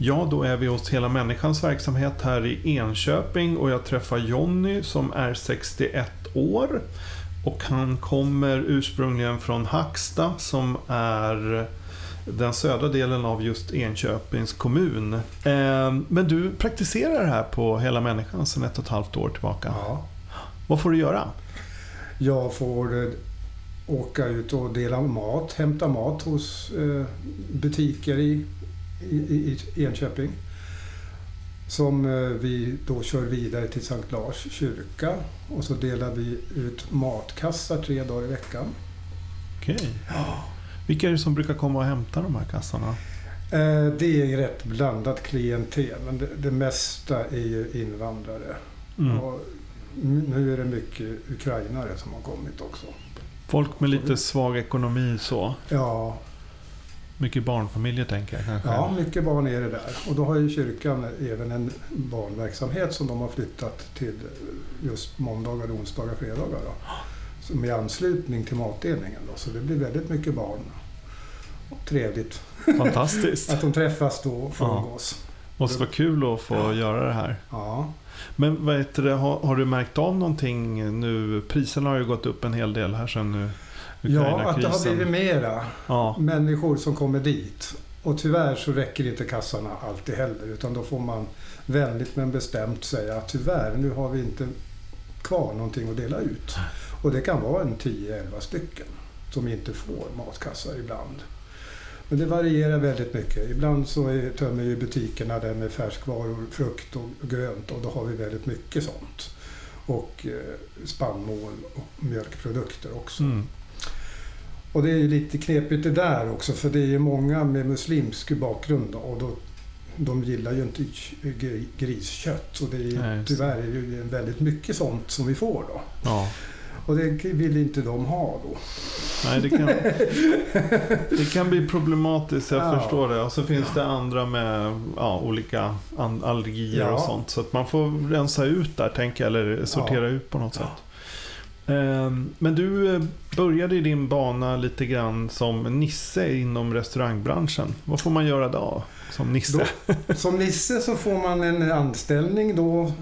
Ja, då är vi hos Hela Människans verksamhet här i Enköping och jag träffar Jonny som är 61 år. Och han kommer ursprungligen från Hacksta som är den södra delen av just Enköpings kommun. Eh, men du praktiserar här på Hela Människan sedan ett och ett halvt år tillbaka. Ja. Vad får du göra? Jag får eh, åka ut och dela mat, hämta mat hos eh, butiker i, i, i Enköping. Som eh, vi då kör vidare till Sankt Lars kyrka. Och så delar vi ut matkassar tre dagar i veckan. Okej. Vilka är det som brukar komma och hämta de här kassarna? Eh, Det är rätt blandat klientel, men det, det mesta är ju invandrare. Mm. Och nu är det mycket ukrainare som har kommit också. Folk med lite svag ekonomi så. Ja, Mycket barnfamiljer tänker jag kanske. Ja, mycket barn är det där. Och då har ju kyrkan även en barnverksamhet som de har flyttat till just måndagar, onsdagar, fredagar. Då. Som är i anslutning till matdelningen. Då. Så det blir väldigt mycket barn. Och trevligt Fantastiskt. att de träffas då och får umgås. Måste vara kul att få Ja. göra det här. Ja. Men vad heter det, har, har du märkt av någonting nu? Priserna har ju gått upp en hel del här sedan nu ja, att det har blivit mera Ja, människor som kommer dit. Och tyvärr så räcker inte kassarna alltid heller. Utan då får man vänligt men bestämt säga att tyvärr, nu har vi inte kvar någonting att dela ut. Och det kan vara en 10-11 stycken som inte får matkassar ibland. Men det varierar väldigt mycket. Ibland så är, tömmer ju butikerna det med färskvaror, frukt och grönt och då har vi väldigt mycket sånt. Och eh, spannmål och mjölkprodukter också. mm. Och det är ju lite knepigt det där också för det är ju många med muslimsk bakgrund och då, de gillar ju inte gri- griskött och det är ju, Nej, tyvärr är det ju väldigt mycket sånt som vi får då. ja. Och det vill inte de ha då. Nej, det kan, det kan bli problematiskt, jag Ja. förstår det. Och så finns det andra med ja, olika allergier Ja. och sånt. Så att man får rensa ut där, tänker jag, eller sortera ut på något Ja. sätt. Ehm, Men du eh, började din bana lite grann som Nisse inom restaurangbranschen. Vad får man göra då som Nisse? Då, som Nisse så får man en anställning då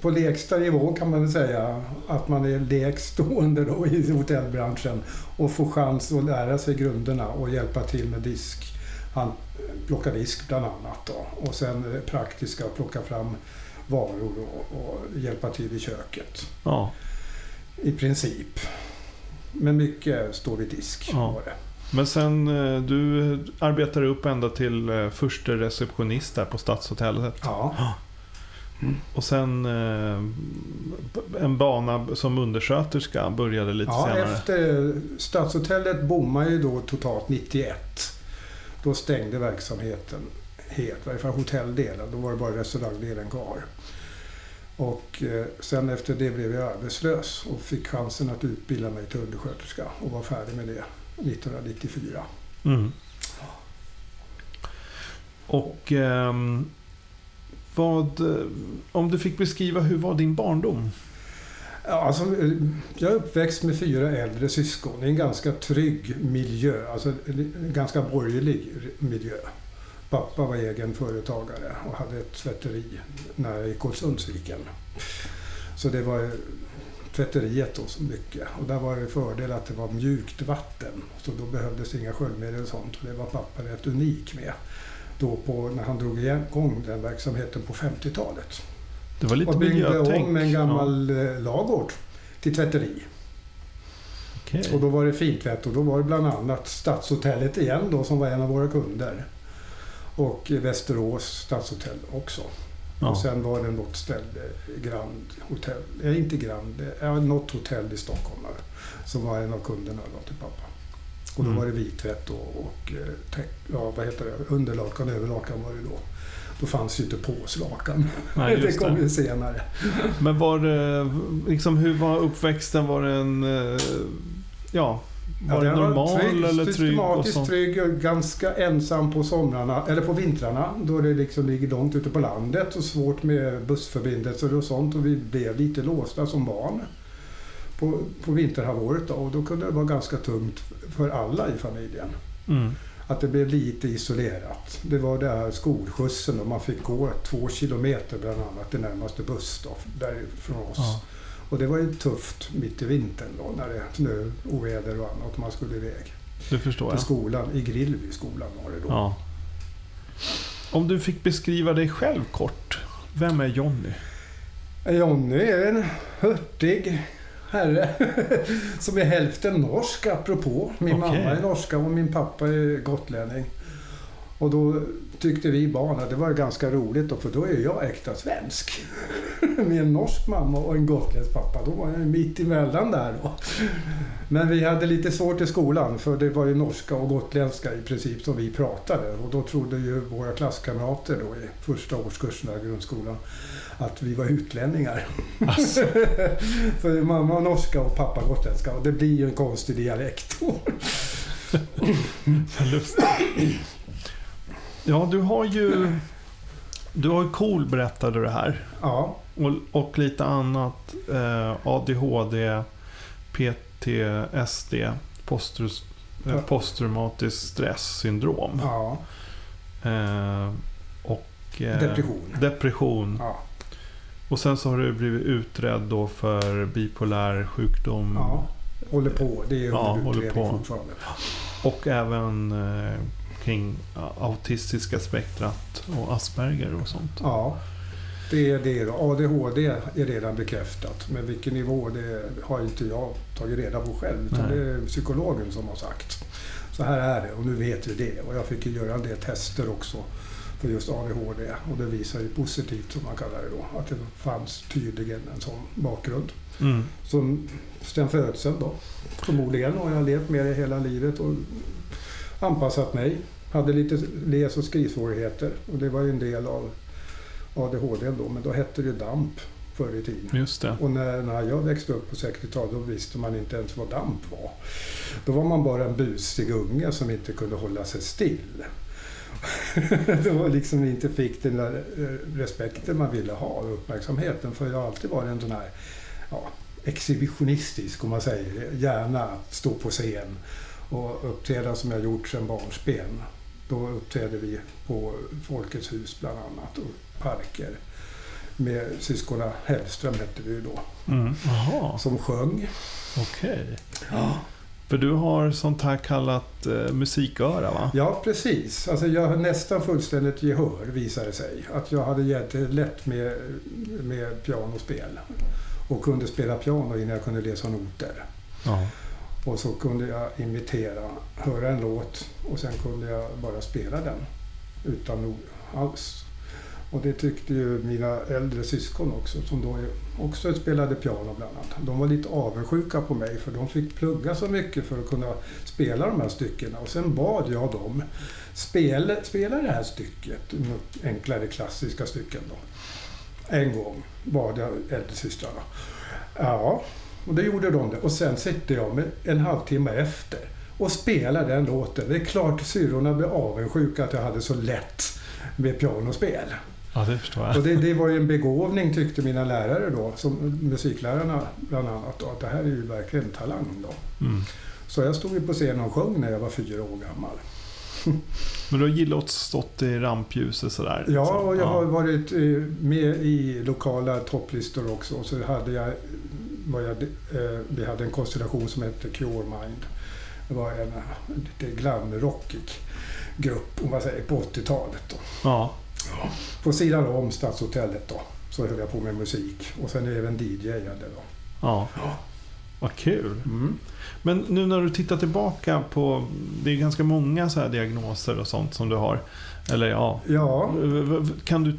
på lägsta nivå kan man väl säga. Att man är lägst stående då i hotellbranschen och får chans att lära sig grunderna och hjälpa till med disk. Han plocka disk bland annat då. Och sen praktiska plocka fram varor och, och hjälpa till i köket. Ja, I princip. Men mycket står vid disk. Ja. Var det. men sen eh, du arbetade upp ända till eh, första receptionist där på Stadshotellet. Ja, Och sen eh, en bana som undersköterska började lite ja senare. efter Stadshotellet bommade ju då totalt 91. Då stängde verksamheten helt, i varje fall hotelldelen. Då var det bara restaurangdelen kvar. Och eh, sen efter det blev jag arbetslös och fick chansen att utbilda mig till undersköterska och var färdig med det 1994. Mm. Och ehm, vad, eh, om du fick beskriva hur var din barndom? Alltså, eh, jag är uppväxt med fyra äldre syskon i en ganska trygg miljö, alltså en ganska borgerlig miljö. Pappa var egen företagare och hade ett tvätteri nära Kolsundsviken. Så det var eh, tvätteriet då så mycket. Och där var det fördel att det var mjukt vatten. Så då behövdes inga sköljmedel och sånt. Och det var pappa rätt unik med. Då på, när han drog igång den verksamheten på 50-talet. Det var lite Och byggde om en gammal ja. lagård till tvätteri. Okej. Och då var det fintvätt och då var det bland annat Stadshotellet igen då som var en av våra kunder. Och Västerås stadshotell också. Ja. Och sen var det något ställe, Grand Hotel, eh, inte Grand, eh, något hotell i Stockholm som var en av kunderna då till pappa. Och då Mm. var det vittvätt och, och eh, ja, vad heter det, underlakan, överlakan var det då. Då fanns ju inte påslakan. Nej, det kom ju senare. Men var det, liksom, hur var uppväxten? Var det en, eh, ja, var det den normal trygg, eller trygg? Systematiskt trygg och ganska ensam på somrarna, eller på vintrarna då det liksom ligger långt ute på landet och svårt med bussförbindelser och sånt och vi blev lite låsta som barn på, på vinterhalvåret då, och då kunde det vara ganska tungt för alla i familjen. Mm. Att det blev lite isolerat. Det var det här skolskjutsen och man fick gå två kilometer bland annat till närmaste busstopp därifrån oss. Ja. Och det var ju tufft mitt i vintern då när det snö, oväder och annat och man skulle iväg Det förstår till jag. skolan. I Grillby skolan var det då. Ja. Om du fick beskriva dig själv kort. Vem är Jonny? Jonny är en hurtig herre som är hälften norsk apropå. Min Okej. mamma är norska och min pappa är gotlänning. Och då tyckte vi barn att det var ganska roligt då, för då är jag äkta svensk. Med en norsk mamma och en gotländsk pappa. Då var jag mitt emellan där då. Men vi hade lite svårt i skolan för det var ju norska och gotländska i princip som vi pratade. Och då trodde ju våra klasskamrater då i första årskursen i grundskolan att vi var utlänningar. Alltså, för mamma var norska och pappa gotländska och det blir ju en konstig dialekt lustigt. Ja, du har ju... Du har ju KOL berättade du här. Ja, Och, och lite annat. Eh, ADHD, PTSD, postrus, eh, Ja. posttraumatiskt stresssyndrom. ja. Eh, och eh, Depression. depression. Ja, Och sen så har du blivit utredd då för bipolär sjukdom. ja. Håller på. Det är Ja, under håller utredning på. fortfarande. Och även eh, kring autistiska spektrat och Asperger och sånt. Ja, det är det. ADHD är redan bekräftat. Men vilken nivå det har inte jag tagit reda på själv. Utan Nej. det är psykologen som har sagt. Så här är det och nu vet vi det. Och jag fick ju göra en del tester också för just ADHD. Och det visar ju positivt, som man kallar det då, att det fanns tydligen en sån bakgrund. Mm. Som sen födseln då. Förmodligen har jag levt med det hela livet och anpassat mig. Hade lite läs och skrivsvårigheter och det var ju en del av ADHD då, men då hette det DAMP förr i tiden. Det. Och när, när jag växte upp på 60-talet då visste man inte ens vad DAMP var. Då var man bara en busig unge som inte kunde hålla sig still. Då liksom inte fick den där eh, respekten man ville ha och uppmärksamheten. För jag har alltid varit en sån här ja, exhibitionistisk, om man säger. Gärna stå på scen och uppträda som jag gjort sedan barnsben. Då uppträdde vi på Folkets hus bland annat och parker med syskonen Hellström hette vi ju då, Mm. Som sjöng. okej. För du har sånt här kallat eh, musiköra va? Ja, precis. Alltså jag har nästan fullständigt gehör visade sig. Att jag hade jättelätt med, med pianospel. Och kunde spela piano innan jag kunde läsa noter. Ja. Och så kunde jag imitera, höra en låt och sen kunde jag bara spela den utan ord alls. Och det tyckte ju mina äldre syskon också, som då också spelade piano bland annat. De var lite avundsjuka på mig för de fick plugga så mycket för att kunna spela de här styckena. Och sen bad jag dem spela, spela det här stycket, något enklare klassiska stycken då. En gång bad jag äldresystrarna. Ja, och då gjorde de det. Och sen sitter jag med en halvtimme efter och spelar den låten. Det är klart syrrorna blev avundsjuka att jag hade så lätt med pianospel. ja, det förstår jag. Och det, det var ju en begåvning tyckte mina lärare då, som musiklärarna bland annat, då, att det här är ju verkligen talang då. Mm. Så jag stod ju på scen och sjöng när jag var fyra år gammal. Men du har gillat att stått i rampljuset sådär? Ja, liksom? och jag har varit eh, med i lokala topplistor också. Och så hade jag, jag, eh, vi hade en konstellation som hette Cure Mind. Det var en lite glamrockig grupp, om man säger, på 80-talet. Då. Ja. På sidan om Stadshotellet då, så höll jag på med musik. Och sen även DJade då. ja. Vad kul. Mm. Men nu när du tittar tillbaka på, det är ganska många så här diagnoser och sånt som du har. Eller ja, Ja, kan du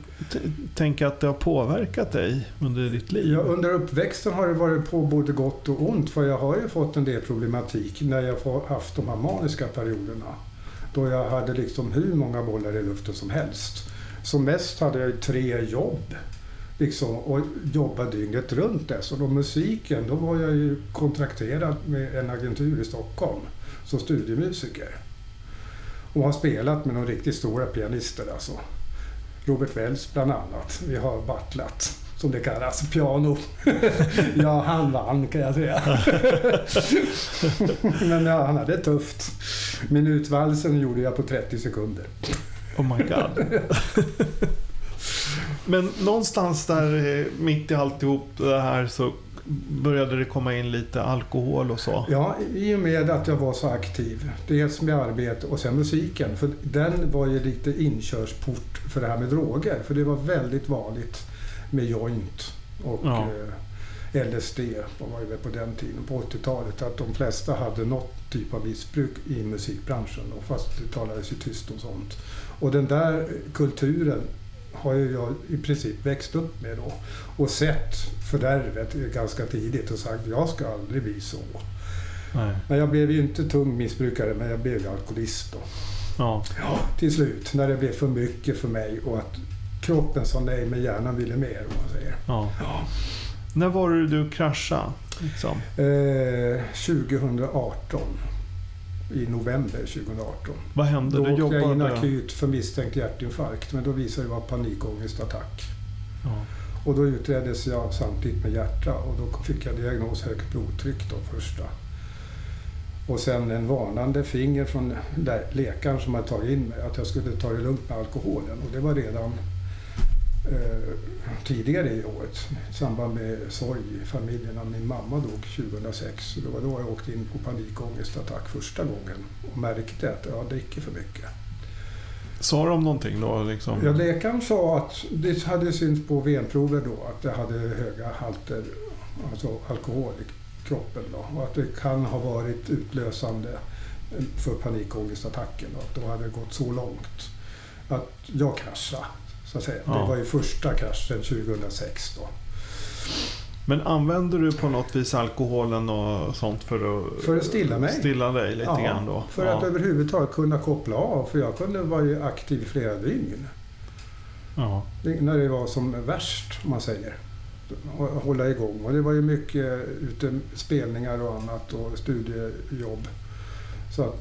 tänka att det har påverkat dig under ditt liv? Ja, under uppväxten har det varit på både gott och ont för jag har ju fått en del problematik när jag har haft de här maniska perioderna. Då jag hade liksom hur många bollar i luften som helst. Som mest hade jag tre jobb. Liksom, och jobbade dygnet runt dessutom. Och musiken, då var jag ju kontrakterad med en agentur i Stockholm som studiemusiker. Och har spelat med de riktigt stora pianister alltså. Robert Wells bland annat. Vi har battlat, som det kallas, piano. ja, han vann kan jag säga. Men ja, han hade det tufft. Minutvalsen gjorde jag på 30 sekunder. Oh my god. Men någonstans där eh, mitt i alltihop det här så började det komma in lite alkohol och så. Ja, i och med att jag var så aktiv. Dels med arbete och sen musiken. För den var ju lite inkörsport för det här med droger. För det var väldigt vanligt med joint och Ja. eh, LSD var ju på den tiden, på 80-talet. Att de flesta hade något typ av missbruk i musikbranschen. Och fast det talades ju tyst om sånt. Och den där kulturen har ju jag i princip växt upp med då. Och sett fördärvet ganska tidigt och sagt jag ska aldrig bli så. Nej. Men jag blev ju inte tung missbrukare, men jag blev ju alkoholist då. Ja. Till slut, när det blev för mycket för mig och att kroppen sa nej, men hjärnan ville mer, om man säger. ja. När var det du kraschade? Liksom? Eh, 2018. I november 2018. Vad hände? Då Du åkte jag in akut för misstänkt hjärtinfarkt, men då visade det vara panikångestattack. Ja. Och då utreddes jag samtidigt med hjärta och då fick jag diagnos högt blodtryck då första. Och sen en varnande finger från lä- läkaren som hade tagit in mig att jag skulle ta det lugnt med alkoholen. Och det var redan tidigare i året i samband med sorg i familjen när min mamma dog 2006. Så Det var då jag åkte in på panikångestattack första gången och märkte att jag dricker för mycket. Sa de någonting då? Liksom? Ja, läkaren sa att det hade synts på venprover då att jag hade höga halter alltså alkohol i kroppen då, och att det kan ha varit utlösande för panikångestattacken och att då hade det gått så långt att jag kraschade. Så att säga. Ja. Det var ju första kraschen 2006 då. Men använder du på något vis alkoholen och sånt för att, För att stilla mig. stilla dig lite grann då? för ja. att överhuvudtaget kunna koppla av. För jag kunde vara ju aktiv i flera dygn. ja. När det var som värst, om man säger. Hå- Hålla igång. Och det var ju mycket ute, spelningar och annat och studiejobb. Så att,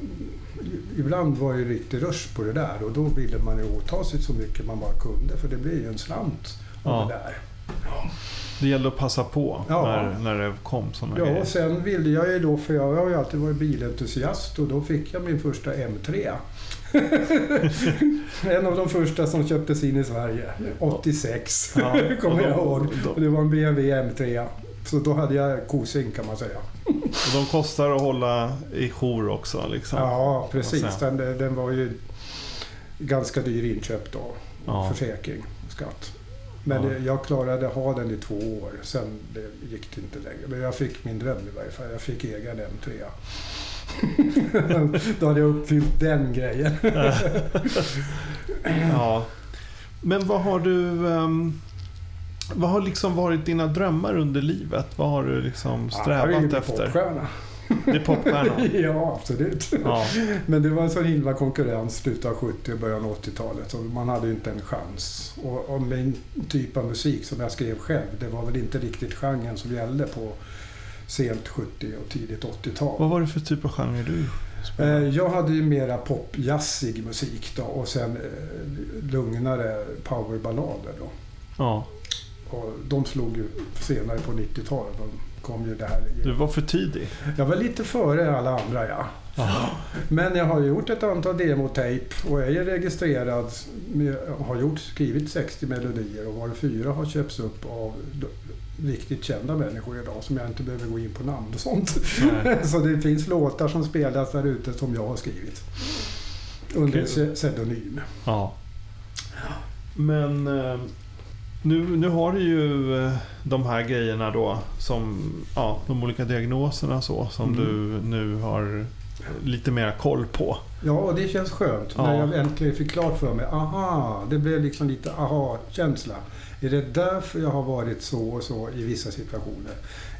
ibland var det riktig rush på det där och då ville man ju åta sig så mycket man bara kunde för det blir ju en slant av Ja. det där. Det gällde att passa på Ja. när, när det kom sådana Ja, grejer. och sen ville jag ju då, för jag har ju alltid varit bilentusiast och då fick jag min första M3. en av de första som köptes in i Sverige. 86, Ja, kommer jag ihåg. Och det var en BMW M3. Så då hade jag kosing kan man säga. Och de kostar att hålla i jour också. Liksom. Ja, precis. Den, den var ju ganska dyr inköp då. Ja. Försäkring och skatt. Men Ja. jag klarade att ha den i två år. Sen det gick det inte längre. Men jag fick min dröm i varje fall. Jag fick egen M3. då hade jag uppfyllt den grejen. Ja. Men vad har du... ehm, vad har liksom varit dina drömmar under livet? Vad har du liksom Ja, jag är ju strävat efter? popstjärna. Det är popstjärnan? ja, absolut. Ja. Men det var en sån himla konkurrens slutet av 70 och början av 80-talet. Och man hade ju inte en chans. Och, och min typ av musik som jag skrev själv, det var väl inte riktigt genren som gällde på sent 70 och tidigt 80-tal. Vad var det för typ av genre du Eh, spelade? Jag hade ju mera popjazzig musik då och sen eh, lugnare powerballader då. Ja. Och de slog ju senare på 90-talet. De kom ju där. Du var för tidig. Jag var lite före alla andra ja. Men jag har gjort ett antal demotejp och jag är registrerad. Med, har gjort, skrivit 60 melodier och var fyra har köpts upp av riktigt kända människor idag som jag inte behöver gå in på namn och sånt. Så det finns låtar som spelas där ute som jag har skrivit. Under pseudonym. Ja. Men eh, nu, nu har du ju eh, de här grejerna då som ja, de olika diagnoserna så som Mm. du nu har lite mer koll på. Ja, och det känns skönt Ja. när jag äntligen fick klart för mig. Aha, det blev liksom lite aha-känsla. Är det därför jag har varit så och så i vissa situationer?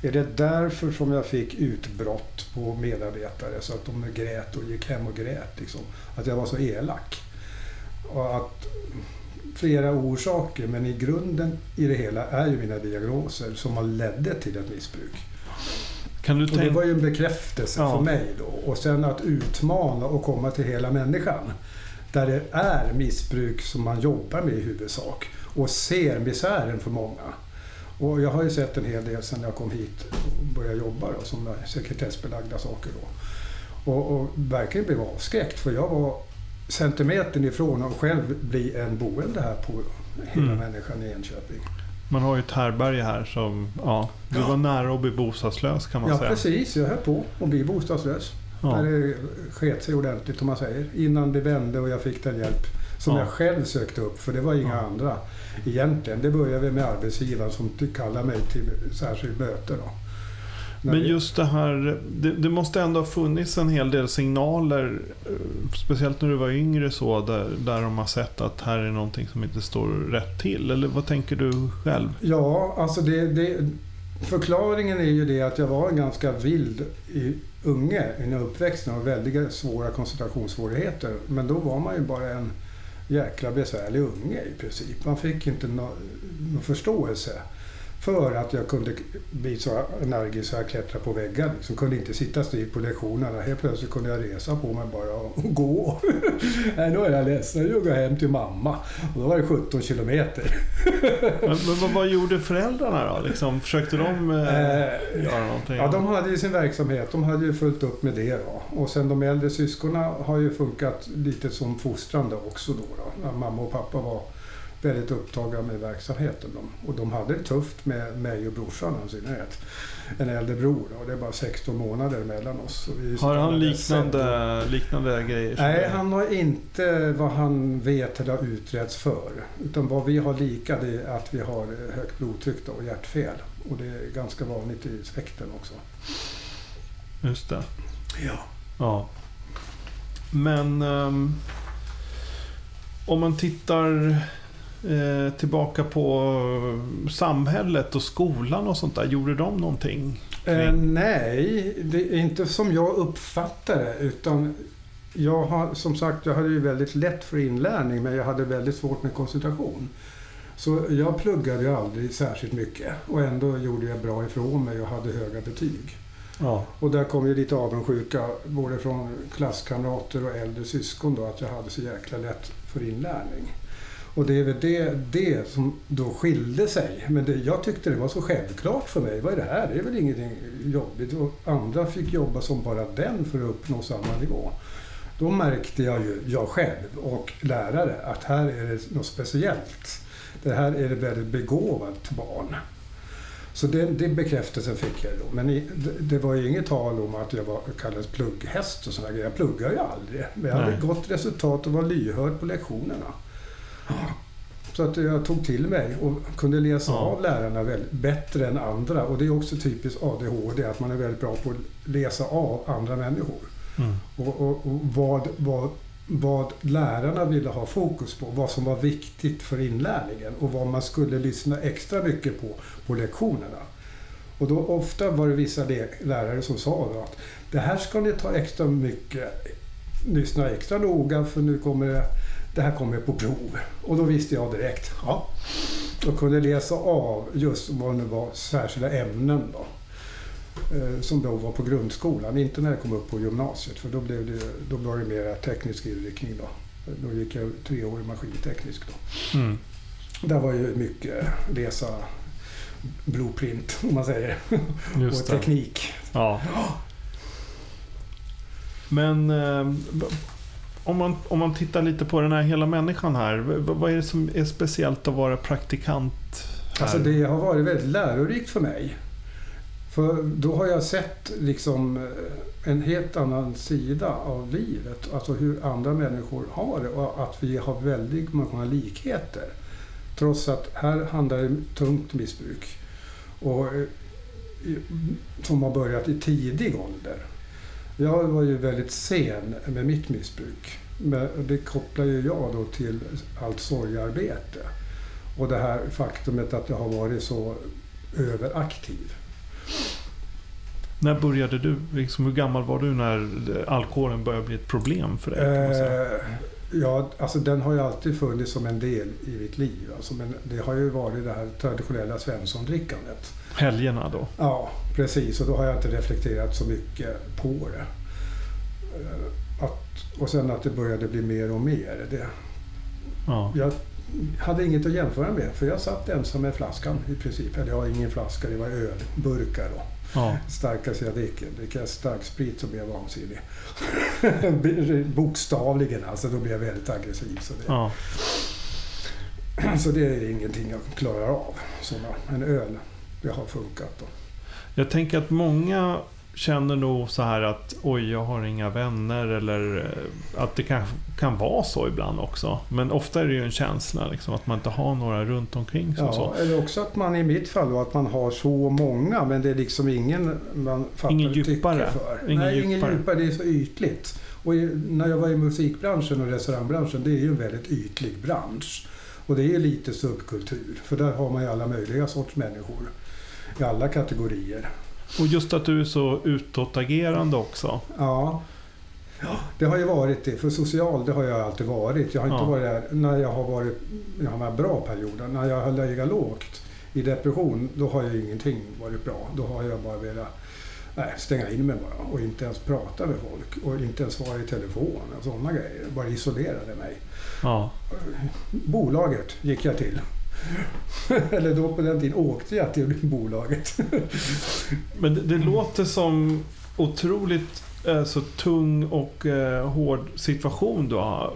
Är det därför som jag fick utbrott på medarbetare så att de grät och gick hem och grät? Liksom? Att jag var så elak? Och att flera orsaker men i grunden i det hela är ju mina diagnoser som har ledde till ett missbruk. Och det var ju en bekräftelse Ja. för mig då. Och sen att utmana och komma till hela människan. Där det är missbruk som man jobbar med i huvudsak. Och ser misären för många. Och jag har ju sett en hel del sedan jag kom hit och började jobba då, som sekretessbelagda saker då. Och, och verkligen blev avskräckt för jag var centimetern ifrån att själv bli en boende här på hela Mm. människan i Enköping. Man har ju ett härberge här som... Ja, du Ja. var nära att bli bostadslös kan man Ja säga. precis, jag höll på att bli bostadslös. Ja. När det sket sig ordentligt om man säger. Innan det vände och jag fick den hjälp som Ja. jag själv sökte upp. För det var inga Ja. andra egentligen. Det började med arbetsgivaren som kallade mig till särskilt möte. Då. Men just det här, det, det måste ändå ha funnits en hel del signaler, eh, speciellt när du var yngre så, där, där de har sett att här är någonting som inte står rätt till. Eller vad tänker du själv? Ja, alltså det, det, förklaringen är ju det att jag var en ganska vild i unge i uppväxten och väldigt svåra koncentrationssvårigheter. Men då var man ju bara en jäkla besvärlig unge i princip. Man fick inte nå- någon förståelse för att jag kunde bli så energisk så jag klättrade på väggar. Liksom. Kunde inte sitta still på lektionerna. Helt plötsligt kunde jag resa på mig bara och gå. Nej, nu är jag ledsen. Jag går hem till mamma. Och då var det 17 kilometer. Men, men vad, vad gjorde föräldrarna då? Liksom, försökte de eh, Eh, göra någonting? Ja, de hade ju sin verksamhet. De hade ju fullt upp med det. Då. Och sen de äldre syskonen har ju funkat lite som fostrande också då. då. När mamma och pappa var väldigt upptagna med verksamheten. De. Och de hade det tufft med mig och brorsan i synnerhet. En äldre bror och det är bara 16 månader mellan oss. Har han liknande, liknande grejer? Nej, han har inte vad han vet eller har utretts för. Utan vad vi har lika det är att vi har högt blodtryck och hjärtfel. Och det är ganska vanligt i släkten också. Just det. Ja. Ja. Men ehm, om man tittar eh, tillbaka på samhället och skolan och sånt där. Gjorde de någonting? Eh, nej, det är inte som jag uppfattar det. Utan jag har, som sagt, jag hade ju väldigt lätt för inlärning men jag hade väldigt svårt med koncentration. Så jag pluggade ju aldrig särskilt mycket och ändå gjorde jag bra ifrån mig och hade höga betyg. Ja. Och där kom ju lite avundsjuka både från klasskamrater och äldre syskon då att jag hade så jäkla lätt för inlärning. Och det är väl det, det som då skilde sig. Men det, jag tyckte det var så självklart för mig. Vad är det här? Det är väl ingenting jobbigt. Och andra fick jobba som bara den för att uppnå samma nivå. Då märkte jag ju, jag själv och lärare, att här är det något speciellt. Det här är ett väldigt begåvat barn. Så det, det bekräftelsen fick jag då. Men i, det, det var ju inget tal om att jag var, kallades plugghäst och sådana grejer. Jag pluggade ju aldrig. Men jag hade Nej. gott resultat och var lyhörd på lektionerna. Så att jag tog till mig och kunde läsa Ja. av lärarna väl, bättre än andra. Och det är också typiskt ADHD, att man är väldigt bra på att läsa av andra människor. Mm. Och, och, och vad, vad, vad lärarna ville ha fokus på, vad som var viktigt för inlärningen och vad man skulle lyssna extra mycket på på lektionerna. Och då ofta var det vissa lärare som sa då att det här ska ni ta extra mycket, lyssna extra noga för nu kommer det, det här kommer på prov. Och då visste jag direkt, ja. Och kunde läsa av just vad det var särskilda ämnen då. Eh, som då var på grundskolan, inte när jag kom upp på gymnasiet för då, blev det, då var det mer teknisk inriktning då. Då gick jag tre år i maskinteknisk då. Mm. Där var ju mycket läsa blueprint om man säger. Och teknik. Ja. Men eh, om, man, om man tittar lite på den här hela människan här. Vad är det som är speciellt att vara praktikant här? Alltså det har varit väldigt lärorikt för mig. För då har jag sett liksom eh, en helt annan sida av livet. Alltså hur andra människor har det och att vi har väldigt många likheter. Trots att här handlar det om tungt missbruk. Och, eh, som har börjat i tidig ålder. Jag var ju väldigt sen med mitt missbruk. Men det kopplar ju jag då till allt sorgarbete. Och det här faktumet att jag har varit så överaktiv. När började du? Liksom, hur gammal var du när alkoholen började bli ett problem för dig? Eh, Ja, alltså den har ju alltid funnits som en del i mitt liv. Alltså, men det har ju varit det här traditionella Svensson-drickandet. Helgerna då? Ja, precis. Och då har jag inte reflekterat så mycket på det. Eh, Att, och sen att det började bli mer och mer. Det, Ja. jag hade inget att jämföra med, för jag satt ensam med flaskan i princip. Eller jag har ingen flaska, det var ölburkar då. Ja. Starkaste jag dricker. Dricker jag starksprit så blir jag vansinnig. Bokstavligen alltså, då blir jag väldigt aggressiv. Så det, ja. så det är ingenting jag klarar av. Såna, en öl, det har funkat. Då. Jag tänker att många känner nog så här att oj, jag har inga vänner eller eh, att det kan, kan vara så ibland också. Men ofta är det ju en känsla liksom, att man inte har några runt omkring sig. Ja, så. eller också att man i mitt fall då, att man har så många men det är liksom ingen man fattar Ingen djupare. för. Ingen Nej, ingen djupare. djupare. Det är så ytligt. Och när jag var i musikbranschen och restaurangbranschen, det är ju en väldigt ytlig bransch. Och det är lite subkultur, för där har man ju alla möjliga sorts människor. I alla kategorier. Och just att du är så utåtagerande också. Ja. Det har ju varit det. För social, det har jag alltid varit. Jag har inte Ja. varit där när jag har varit i de här bra perioderna. När jag har legat lågt i depression, då har ju ingenting varit bra. Då har jag bara velat nej, stänga in mig bara och inte ens prata med folk och inte ens vara i telefon och sådana grejer. Bara isolerade mig. Ja. Bolaget gick jag till. Eller då på den tiden åkte jag till bolaget. Men det, det låter som otroligt eh, så tung och eh, hård situation du har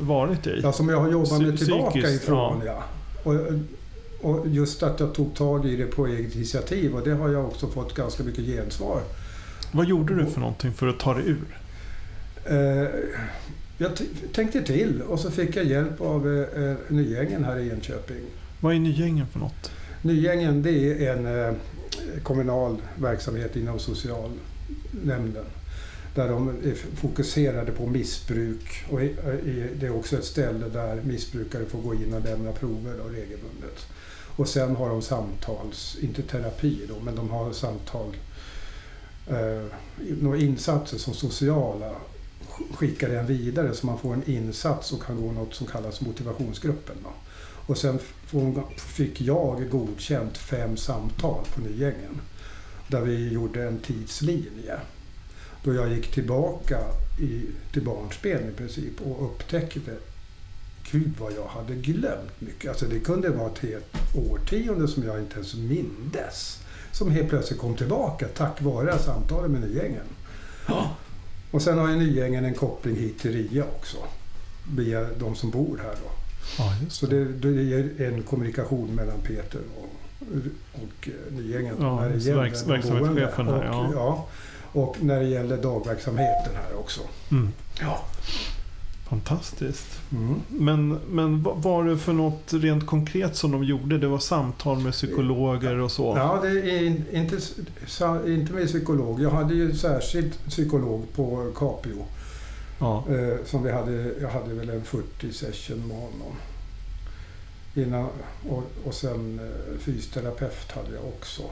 varit i. Ja, som jag har jobbat mig tillbaka psykiskt, ifrån. Ja. Och, och just att jag tog tag i det på eget initiativ och det har jag också fått ganska mycket gensvar. Vad gjorde du för någonting för att ta dig ur? Eh, jag tänkte till och så fick jag hjälp av eh, Nygängen här i Enköping. Vad är Nygängen för något? Nygängen det är en eh, kommunal verksamhet inom socialnämnden. Där de är fokuserade på missbruk och det är också ett ställe där missbrukare får gå in och lämna prover då, regelbundet. Och sen har de samtals, inte terapi då, men de har samtal, eh, några insatser som sociala skickar den vidare så man får en insats och kan gå något som kallas motivationsgruppen. Då. Och sen fick jag godkänt fem samtal på Nygängen. Där vi gjorde en tidslinje. Då jag gick tillbaka i, till barnspel i princip och upptäckte Gud vad jag hade glömt mycket. Alltså det kunde vara ett helt årtionde som jag inte ens mindes. Som helt plötsligt kom tillbaka tack vare samtalen med Nygängen. Och sen har ju Nygängen en koppling hit till RIA också. Via de som bor här då. Ja, just Så det, det ger en kommunikation mellan Peter och, och eh, Nygängen. Ja, när det just gäller verks- verksamhetschefen här, och, ja. ja. Och när det gäller dagverksamheten här också. Mm. Ja. Fantastiskt. Mm. Men, men vad var det för något rent konkret som de gjorde? Det var samtal med psykologer och så? Ja, det är in- inte, inte med psykolog. Jag hade ju särskild psykolog på Capio. Ja. Eh, som vi hade, jag hade väl en 40 session med honom. Innan, och, och sen eh, fysioterapeut hade jag också.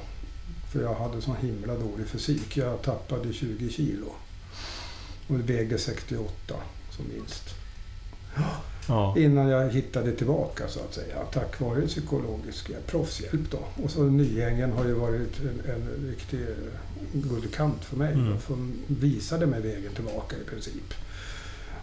För jag hade sån himla dålig fysik. Jag tappade 20 kilo. Och vägde 68 som minst. Ja. Innan jag hittade tillbaka så att säga. Tack vare psykologisk hjälp, proffshjälp då. Och så Nygängen har ju varit en, en riktig guldkant för mig. Mm. Som visade mig vägen tillbaka i princip.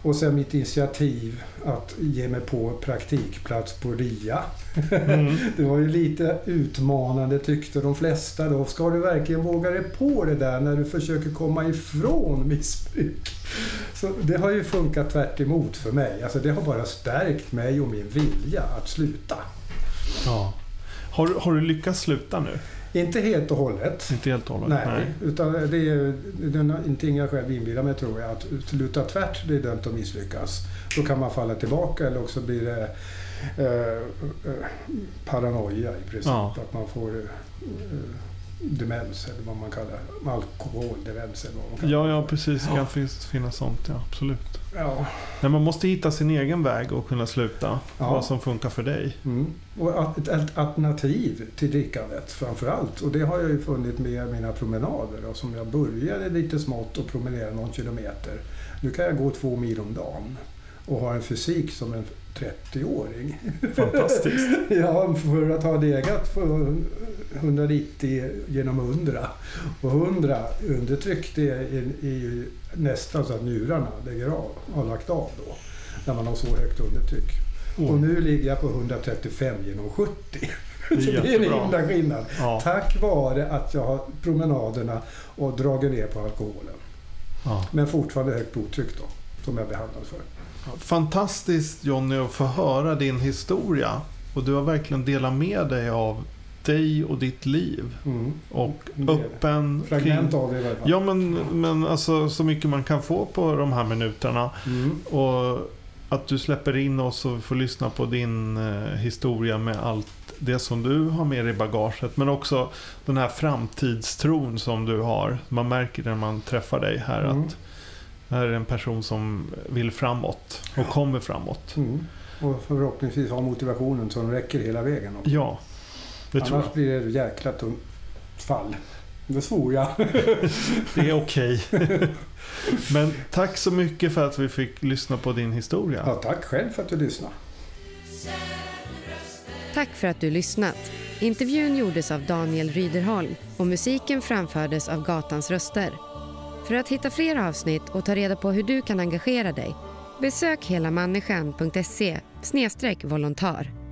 Och sen mitt initiativ att ge mig på praktikplats på RIA. Mm. Det var ju lite utmanande tyckte de flesta då. Ska du verkligen våga dig på det där när du försöker komma ifrån missbruk? Så det har ju funkat tvärt emot för mig. Alltså det har bara stärkt mig och min vilja att sluta. ja. Har, du- har du lyckats sluta nu? Inte helt och hållet. Inte helt och hållet? Nej, utan det är, det är ingenting jag själv inbillar mig tror jag. Att sluta tvärt, det är dömt att misslyckas. Då kan man falla tillbaka eller också blir det eh, eh, paranoia i princip. Ja. Att man får eh, demens eller vad man kallar alkoholdemens. Eller vad man kallar Ja, det ja precis. Det kan finnas- finnas sånt, ja. Absolut. Ja. Nej, man måste hitta sin egen väg och kunna sluta. Ja. Vad som funkar för dig. Mm. Och ett, ett alternativ till drickandet framför allt. Och det har jag ju funnit med mina promenader. Då, som jag började lite smått och promenera någon kilometer. Nu kan jag gå två mil om dagen. Och har en fysik som en 30-åring. Fantastiskt. ja, för att ha legat på 190 genom 100. Och 100 undertryck det är, är ju nästan så att njurarna lägger av, har lagt av då. När man har så högt undertryck. Oh. Och nu ligger jag på 135 genom 70. Det är så det är en himla skillnad. Ja. Tack vare att jag har promenaderna och dragit ner på alkoholen. Ja. Men fortfarande högt blodtryck då, som jag behandlas för. Fantastiskt Jonny att få höra din historia. Och du har verkligen delat med dig av dig och ditt liv. Mm. Och öppen Fragment av det i varje fall. Ja men, men alltså så mycket man kan få på de här minuterna. Mm. Och att du släpper in oss och får lyssna på din eh, historia med allt det som du har med dig i bagaget. Men också den här framtidstron som du har. Man märker när man träffar dig här Mm. att det här är en person som vill framåt och kommer framåt. Mm. Och förhoppningsvis ha motivationen så den räcker hela vägen. Också. Ja, det tror Annars jag. blir det ett jäkla tungt fall. Det svor jag. Det är okej. Men tack så mycket för att vi fick lyssna på din historia. Ja, tack själv för att du lyssnade. Tack för att du lyssnat. Intervjun gjordes av Daniel Ryderholm och musiken framfördes av Gatans röster. För att hitta fler avsnitt och ta reda på hur du kan engagera dig besök helamänniskan.se volontär.